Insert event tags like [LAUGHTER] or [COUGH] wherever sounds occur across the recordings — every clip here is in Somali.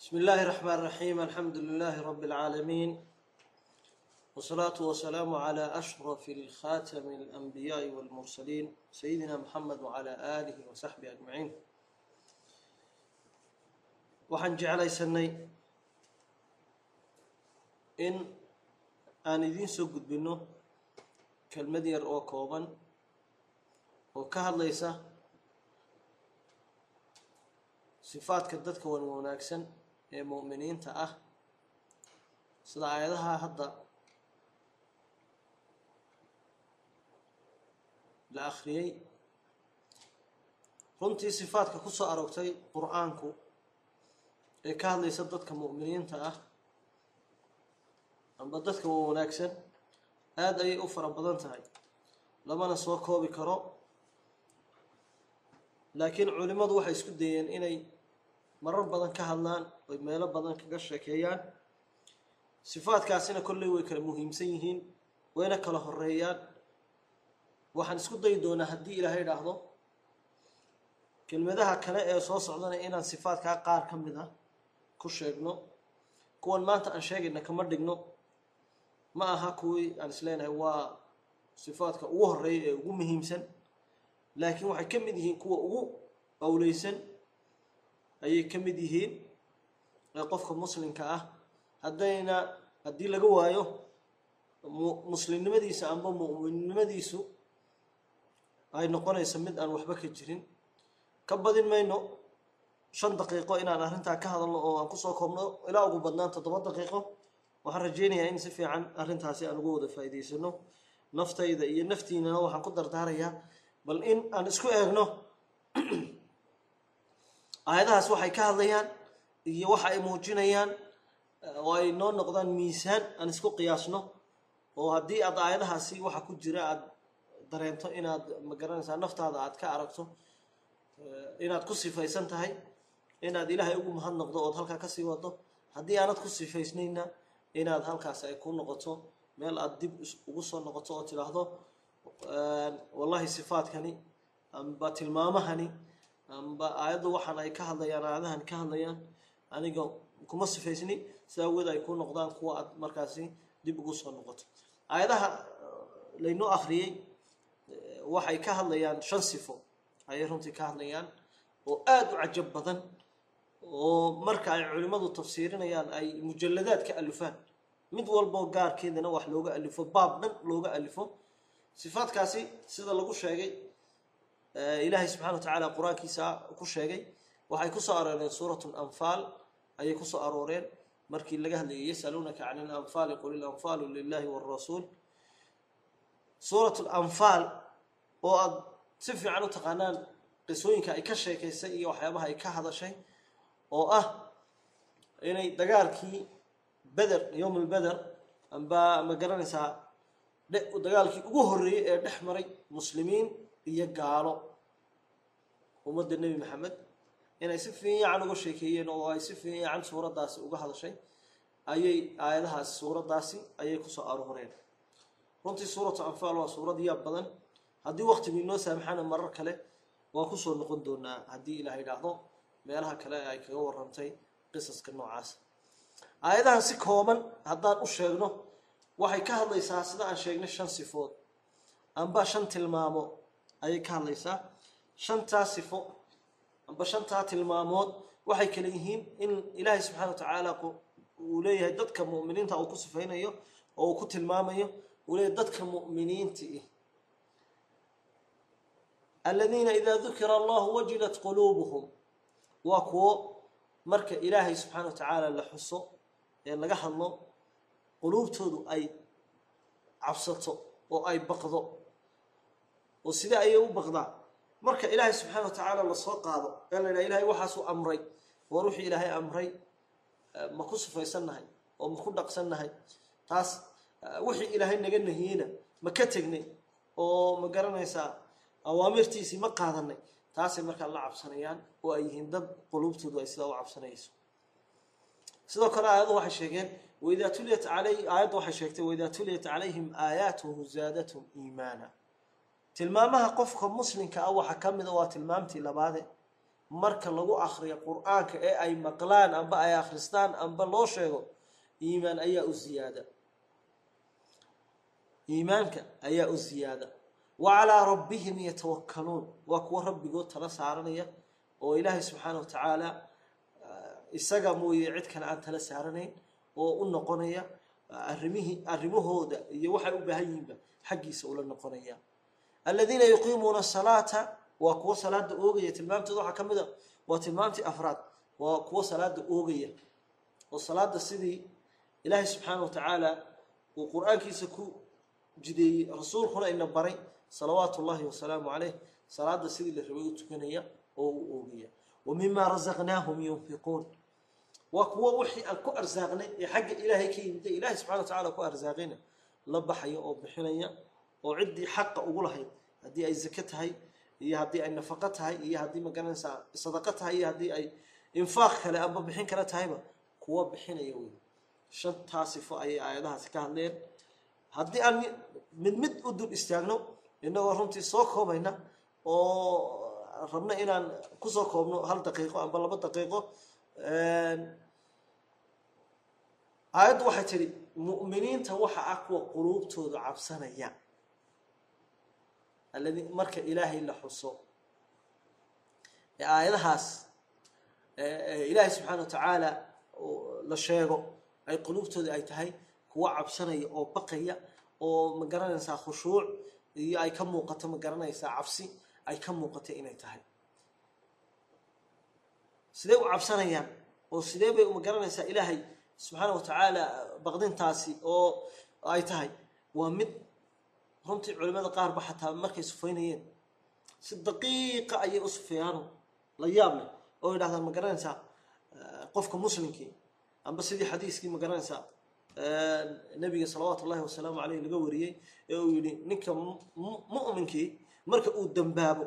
بسم الله الرحمن الرحيم الحمد لله رب العالمين والصلاة والسلام على أشرف الخاتم الأنبياء والمرسلين سيدنا محمد وعلى آله وصحبه أجمعين waxaan jeclaysanay in aan idiin soo gudbinno kelmad yar oo kooban oo ka hadlaysa sifaadka dadka wan wanaagsan ee mu'miniinta ah. Sida aayadaha hadda. La akhriyey runtii sifaadka ku soo aroogtay qur'aanku ee ka hadlaysa dadka mu'miniinta ah amba dadka wan wanaagsan aada ayay u fara badan tahay. Lamana soo koobi karo. Laakiin culimmadu waxay isku dayeen inay marar badan ka hadlaan oy meelo badan kaga sheekeeyaan sifaadkaasina kolley way kala muhiimsan yihiin wayna kala horeeyaan waxaan isku dayi doonaa haddii ilaahay idhaahdo kelmadaha kale ee soo socdana inaan sifaadkaa qaar ka mid ah ku sheegno. Kuwan maanta aan sheegayna kama dhigno. Ma aha kuwii aan isleenahay waa sifaadka ugu horreeya ee ugu muhiimsan. Laakiin waxay ka mid yihiin kuwa ugu awleysan. Ayay ka mid yihiin ee qofka muslimka ah haddayna haddii laga waayo muslimnimadiisa amba mu'minnimadiisu ay noqonaysa mid aan waxba ka jirin. Ka badin mayno shan daqiiqo inaan arrintaa ka hadalno oo aan ku soo koobno ilaa ugu badnaan toddoba daqiiqo waxaan rajeynayaa in si fiican arrintaasi aan uga wada faa'iidaysano naftayda iyo naftiinana waxaan ku dardaarayaa bal in aan isku eegno [CLEARS THROAT] aayadahaas waxay ka hadlayaan iyo waxa ay muujinayaan oo ay noo noqdaan miisaan aan isku qiyaasno oo haddii aad aayadahaasi waxa ku jira aada dareento inaad ma garanaysaa naftaada aad ka aragto inaad ku sifaysan tahay inaad ilaahay ugu mahad noqdo ood halkaa ka sii wado haddii aanad ku sifaysnayna inaad halkaas ay ku noqoto meel aada dib ugu soo noqoto oo tidhaahdo wallahi sifaadkani amba tilmaamahani amba aayaddu waxaan ay ka hadlayaan aayadahan ka hadlayaan aniga kuma sifaysni si aweed ay ku noqdaan kuwa aad markaasi dib ugu soo noqoto. Aayadaha laynoo akhriyey waxay ka hadlayaan shan sifo. Ayay runtii ka hadlayaan oo aada u cajab badan oo marka ay culimmadu tafsiirinayaan ay mujalladaad ka alifaan mid walboo gaarkeedana wax looga alifo baab dhan looga alifo. Sifaadkaasi sida lagu sheegay ilaahay subxana wa tacaala qur'aankiisa ku sheegay waxay ku soo arooreen suurat lanfaal ayay ku soo arooreen. Markii laga hadlayay yasaluunaka can ilanfaali qul ilanfaalu lilahi wاrasuul suurat lanfaal oo aada si fiican u taqaanaan qisooyinka ay ka sheekaysay iyo waxyaabaha ay ka hadashay oo ah inay dagaalkii beder yowm lbeder amba ma garanaysaa dagaalkii ugu horreeyey ee dhex maray muslimiin iyo gaalo. Ummadda nebi maxamed inay si fiican uga sheekeeyeen oo ay si fiican suuraddaasi uga hadashay ayay aayadahaasi suuraddaasi ayay ku soo arooreen runtii suuratu anfaal waa suurad yaab badan. Haddii waktigu inoo saamaxana marar kale waan ku soo noqon doonaa haddii ilaah idhaahdo meelaha kale ay kaga warantay qisaska noocaas. Aayadahan si kooban haddaan u sheegno waxay ka hadlaysaa sida aan sheegnay shan sifood. Amba shan tilmaamo ayay ka hadlaysaa. Shantaa sifo amba shantaa tilmaamood waxay kale yihiin in ilaahay subxana wa tacaala uu leeyahay dadka mu'miniinta uu ku sifaynayo oo uu ku tilmaamayo uu leeyahay dadka mu'miniinta ih aladiina idaa dukira allahu wajilat quluubuhum waa kuwo marka ilaahay subxaana wa tacaala la xuso ee laga hadlo quluubtoodu ay cabsato oo ay baqdo oo sidee ayay u baqdaa marka ilaahay subxaana wa tacaala la soo qaado ee la yidhaha ilahay waxaasuu amray war wixii ilaahay amray ma ku sifaysannahay oo ma ku dhaqsannahay. Taas wixii ilaahay naga nahiyeyna ma ka tegnay oo ma garanaysaa awaamirtiisii ma qaadanay taasay markaa la cabsanayaan oo ay yihiin dad quluubtoodu ay sidaa u cabsanayso. Sidoo kale aayaddu waxay sheegeen waidaa tuliyat alay aayaddu waxay sheegtay waidaa tuliyat calayhim aayaatuhu zaadathum iimaana tilmaamaha qofka muslimka ah waxaa ka mida waa tilmaamtii labaade. Marka lagu akriyo qur'aanka ee ay maqlaan amba ay akhristaan amba loo sheego iimaan ayaa u ziyaada. Iimaanka ayaa u ziyaada. Wa calaa rabbihim yatawakkaluun. Waa kuwa rabbigood tala saaranaya oo ilaahay subxaana wa tacaala isaga mooye cid kale aan tala saaranayn oo u noqonaya arrimihii arrimahooda iyo waxay u baahan yihiinba xaggiisa ula noqonaya aladiina yuqiimuuna asalaata waa kuwo salaada oogaya tilmaamtooda waxaa ka mid a waa tilmaamtii afraad waa kuwo salaada oogaya. Oo salaada sidii ilaahay subxaana wa tacaala uu qur'aankiisa ku jideeyey rasuulkuna ina baray salawaatu ullahi wasalaamu caleyh salaada sidii la rabay u tukanaya oo u oogaya. Wa mima rasaqnaahum yunfiquun. Waa kuwo wixii aan ku arsaaqnay ee xagga ilaahay ka yimida ilaahay subxana wa tacala ku arsaaqayna la baxaya oo bixinaya oo ciddii xaqa ugu lahayd. Haddii ay zake tahay iyo haddii ay nafaqo tahay iyo haddii ma garanaysaa sadaqo tahay iyo haddii ay infaaq kale amba bixin kale tahayba kuwa bixinaya wey shantaa sifo ayay aayadahaasi ka hadleen. Haddii aan mid mid u dul istaagno inagoo runtii soo koobayna oo rabna inaan ku soo koobno hal daqiiqo amba laba daqiiqo aayaddu waxay tidhi mu'miniinta waxa ah kuwa quluubtooda cabsanaya aladi marka ilaahay la xuso. Ee aayadahaas ilaahay subxaana wa tacaala la sheego ay quluubtooda ay tahay kuwa cabsanaya oo baqaya oo ma garanaysaa khushuuc iyo ay ka muuqato ma garanaysaa cabsi ay ka muuqato inay tahay. Sidee u cabsanayaan? Oo sidee bay ma garanaysaa ilaahay subxaana wa tacaala baqdintaasi oo ay tahay? Waa mid runtii culimada qaarba xataa markay sufaynayeen si daqiiqa ayay u sufeeyaano la yaab leh oo yidhahdaan ma garanaysaa qofka muslimkii amba sidii xadiiskii ma garanaysaa nabiga salawaatu ullahi wasalaamu caleyh laga wariyey ee uu yihi ninka mu'minkii marka uu dembaabo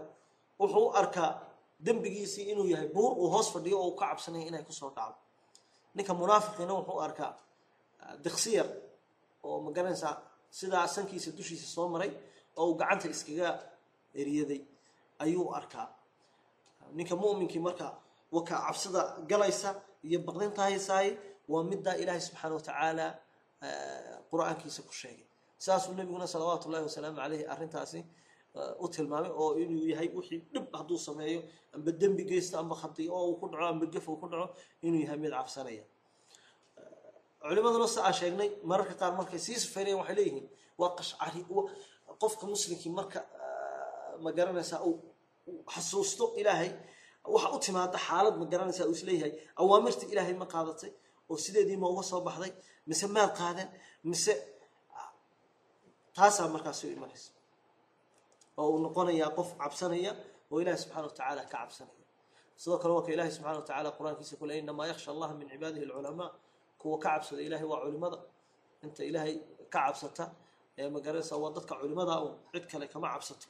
wuxuu u arkaa dembigiisii inuu yahay buur uu hoos fadhiyo oo uu ka cabsanaya inay ku soo dhacdo. Ninka munaafiqiina wuxuu arkaa diksiyar oo ma garanaysaa sidaa sankiisa dushiisa soo maray oo uu gacanta iskaga eriyaday ayuu arkaa. Ninka mu'minkii marka wakaa cabsida galaysa iyo baqdinta haysaay waa middaa ilaahay subxaana wa tacaala qur'aankiisa ku sheegay. Saasuu nebiguna salawaatu ullahi wasalaamu caleyhi arrintaasi u tilmaamay oo inuu yahay wixii dhib hadduu sameeyo amba dembi geysto amba khadi oo uu ku dhaco amba gef uu ku dhaco inuu yahay mid cabsanaya culimaduna si aan sheegnay mararka qaar markay sii sufeynayaan waxay leeyihiin waa qashcari qofka muslimkii marka ma garanaysaa uu xasuusto ilaahay waxa u timaada xaalad ma garanaysaa uu is leeyahay awaamirta ilaahay ma qaadatay oo sideedii ma uga soo baxday mise maad qaadeen mise taasaa markaas soo imanaysa. Oo uu noqonayaa qof cabsanaya oo subxana wa tacaala ka cabsanaya. Sidoo kale waa ka ilaahay subxana wa tacala qur'aankiisa ku leey inamaa yaksha allaha min cibaadihi alculamaa kuwa ka cabsada ilaahay waa culimada. Inta ilaahay ka cabsata ee magaranaysa waa dadka culimada un cid kale kama cabsato.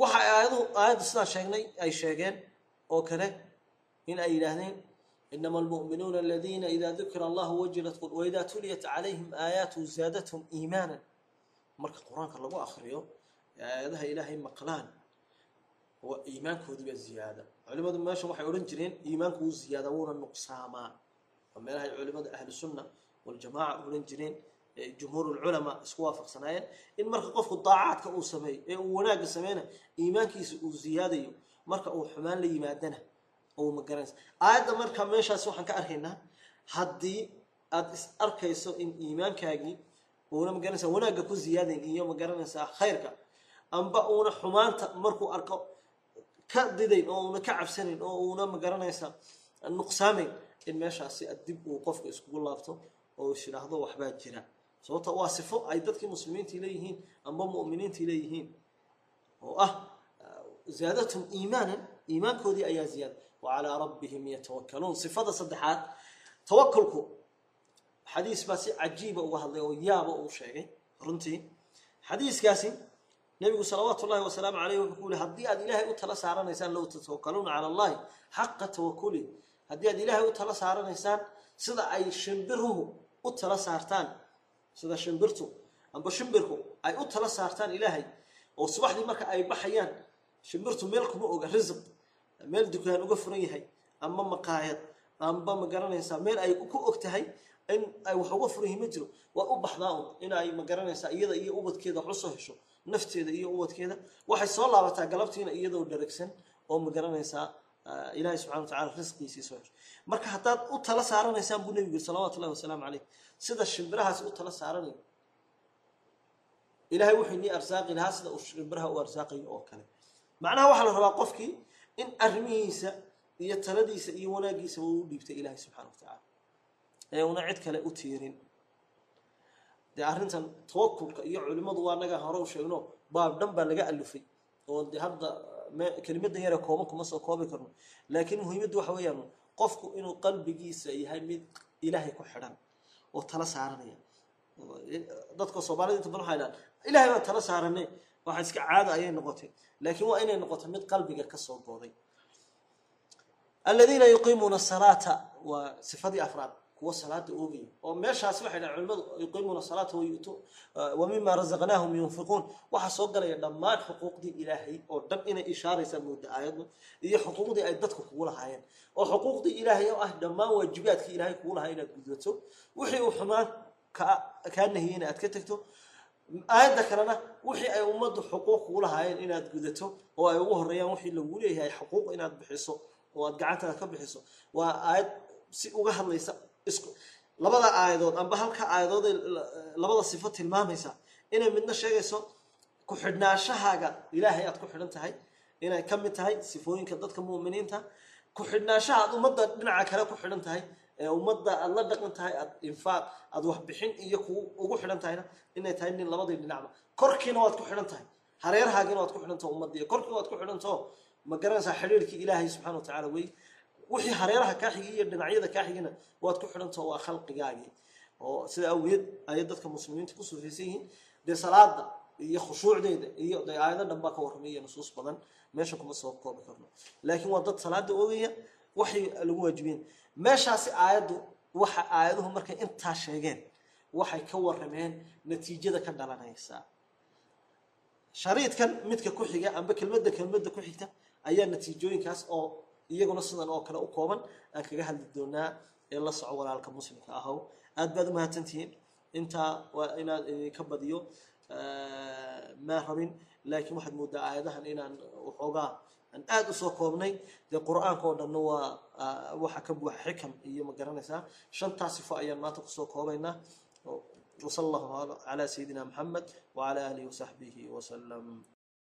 Waxa aayadu aayadda sidaan sheegnay ay sheegeen oo kale in ay yidhaahdeen inama almu'minuuna aladiina ida dukira allahu wajilat waida tuliyat calayhim aayaatu zaadathum iimaana marka qur'aanka lagu akriyo aayadaha ilaahay maqlaan waa iimaankoodiiba ziyaada culimadu meesha waxay odhan jireen iimaanku wuu ziyaada wuuna nuqsaamaa. Waa meelahay culimada ahlu sunna waljamaaca odhan jireen jumhuur lculamaa isku waafaqsanaayeen in marka qofku daacaadka uu sameeyo ee uu wanaagga sameyna iimaankiisa uu ziyaadayo marka uu xumaan la yimaadana ou magaranaysa aayadda marka meeshaas waxaan ka arkaynaa haddii aada is arkayso in iimaankaagii uuna magaranaysa wanaagga ku ziyaadayn iyo ma garanaysaa khayrka amba uuna xumaanta markuu arko ka didayn oo uuna ka cabsanayn oo uuna magaranaysa nuqsaamayn in meeshaasi dib uu qofka iskugu laabto oo is yidhaahdo waxbaa jira. Sababta waa sifo ay dadkii muslimiintii leeyihiin amba mu'miniintii leeyihiin oo ah zaadathum iimaanan iimaankoodii ayaa ziyaada wa calaa rabbihim yatawakkaluun. Sifada saddexaad tawakulku xadiis baa si cajiiba uga hadlay oo yaaba uu sheegay runtii. Xadiiskaasi nebigu salawaatu ullahi wasalaamu caleyh wuxuu ku yihi haddii aad ilaahay u tala saaranaysaan low tatawakkaluuna cala allahi xaqa tawakuli haddii aad ilaahay u tala saaranaysaan sida ay shimbiruhu u tala saartaan sida shimbirtu amba shimbirku ay u tala saartaan ilaahay oo subaxdii marka ay baxayaan shimbirtu meel kuma oga risiq meel dukaan uga furan yahay ama maqaayad amba ma garanaysaa meel ay ku og tahay in ay wax uga furan yihiin ma jiro. Waa u baxdaa un in ay ma garanaysaa iyada iyo ubadkeeda wax hesho nafteeda iyo ubadkeeda. Waxay soo laabataa galabtiina iyadoo dharagsan oo ma garanaysaa ilaahay subxana wa tacala risqiisii soo hesho. Marka haddaad u tala saaranaysaan buu nebigu yiri salawatu wasalaamu caleyh sida shimbirahaasi u tala saaranayo ilahay wuxuu nii arsaaqi lahaa sida uu shimbiraha u arsaaqayo oo kale. Macnaha waxaa la rabaa qofkii in arrimihiisa iyo taladiisa iyo wanaagiisaba uu dhiibtay ilaahay subxana wa tacaala ee una cid kale u tiirin. Dee arrintan tawakulka iyo culimmadu waa naga hore u sheegno baab dhan baa laga alufay oo de hadda kelimadan yare kooban kuma soo koobi karno. Laakiin muhiimaddu waxa weeyaan qofku inuu qalbigiisa yahay mid ilaahay ku xidhan oo tala saaranaya. Dadka soomaalida inta badan waxay dhahan ilahay baan tala saarane waxa iska caada ayay noqotay. Laakiin waa inay noqoto mid qalbiga ka soo gooday aladiina yuqiimuuna salaata waa sifadii afraad kuwa salaada oogaya oo meeshaas waxay dhahan culimadu yuqiimuuna salaata wa mima razaqnaahum yunfiquun. Waxaa soo galaya dhammaan xuquuqdii ilaahay oo dhan inay ishaaraysaa mooda aayaddu iyo xuquuqdii ay dadku kugu lahaayeen. Oo xuquuqdii ilaahay oo ah dhammaan waajibaadkii ilaahay kugu lahaa inaad gudbato wixii uu xumaan kaa nahiyey in ka tegto aayadda kalena wixii ay ummaddu xuquuq kugu lahaayeen inaad gudato oo ay ugu horeeyaan wixii lagu leeyahay xuquuq inaad bixiso oo aad gacantaada ka bixiso waa aayad si uga hadlaysa labada aayadood amba halka aayadood ee labada sifo tilmaamaysa. Inay midna sheegayso ku xidhnaashahaaga ilaahay aad ku xidhan tahay inay ka mid tahay sifooyinka dadka mu'miniinta ku xidhnaanshaha aad ummadda dhinaca kale ku xidhan tahay ee ummadda aada la dhaqan tahay aad infaaq aada waxbixin iyo ku ugu xidhan tahayna inay tahay nin labadii dhinacba korkiina waad ku xidhan tahay hareerhaagina waad ku xidhan taho ummadda iyo korkiina waad ku xidhan taho ma garanaysaa xidhiirkii ilaahay subxana wa tacaala wey wixii hareeraha kaa xigay iyo dhinacyada kaa xigina waad ku xidhan taho waa khalqigaagii. Oo sida awgeed ayay dadka muslimiinta ku sufaysan yihiin. Dee salaada iyo khushuucdeeda iyo dee aayado dhan baa ka warramay iyo nusuus badan. Meesha kuma soo koobi karno. Laakiin waa dad salaada oogaya waxay lagu waajibiyen meeshaasi aayaddu waxa aayaduhu markay intaa sheegeen waxay ka warrameen natiijada ka dhalanaysa. Shariidkan midka ku xiga amba kelmadda kelmadda ku xigta ayaa natiijooyinkaas oo iyaguna sidan oo kale u kooban aan kaga hadli doonaa ee la soco walaalka muslimka ahow. Aad baad umahadsantihiin intaa waa inaad idinka badiyo maa rabin laakiin waxaad moodaa aayadahan inaan waxoogaa aan aada u soo koobnay. Dee qur'aanka oo dhanna waa waxa ka buuxa xikam iyo ma garanaysaa. Shantaa sifo ayaan maanta ku soo koobaynaa. Wasala allahu calaa sayidina maxamed wacala aalihi wasaxbihi wasalam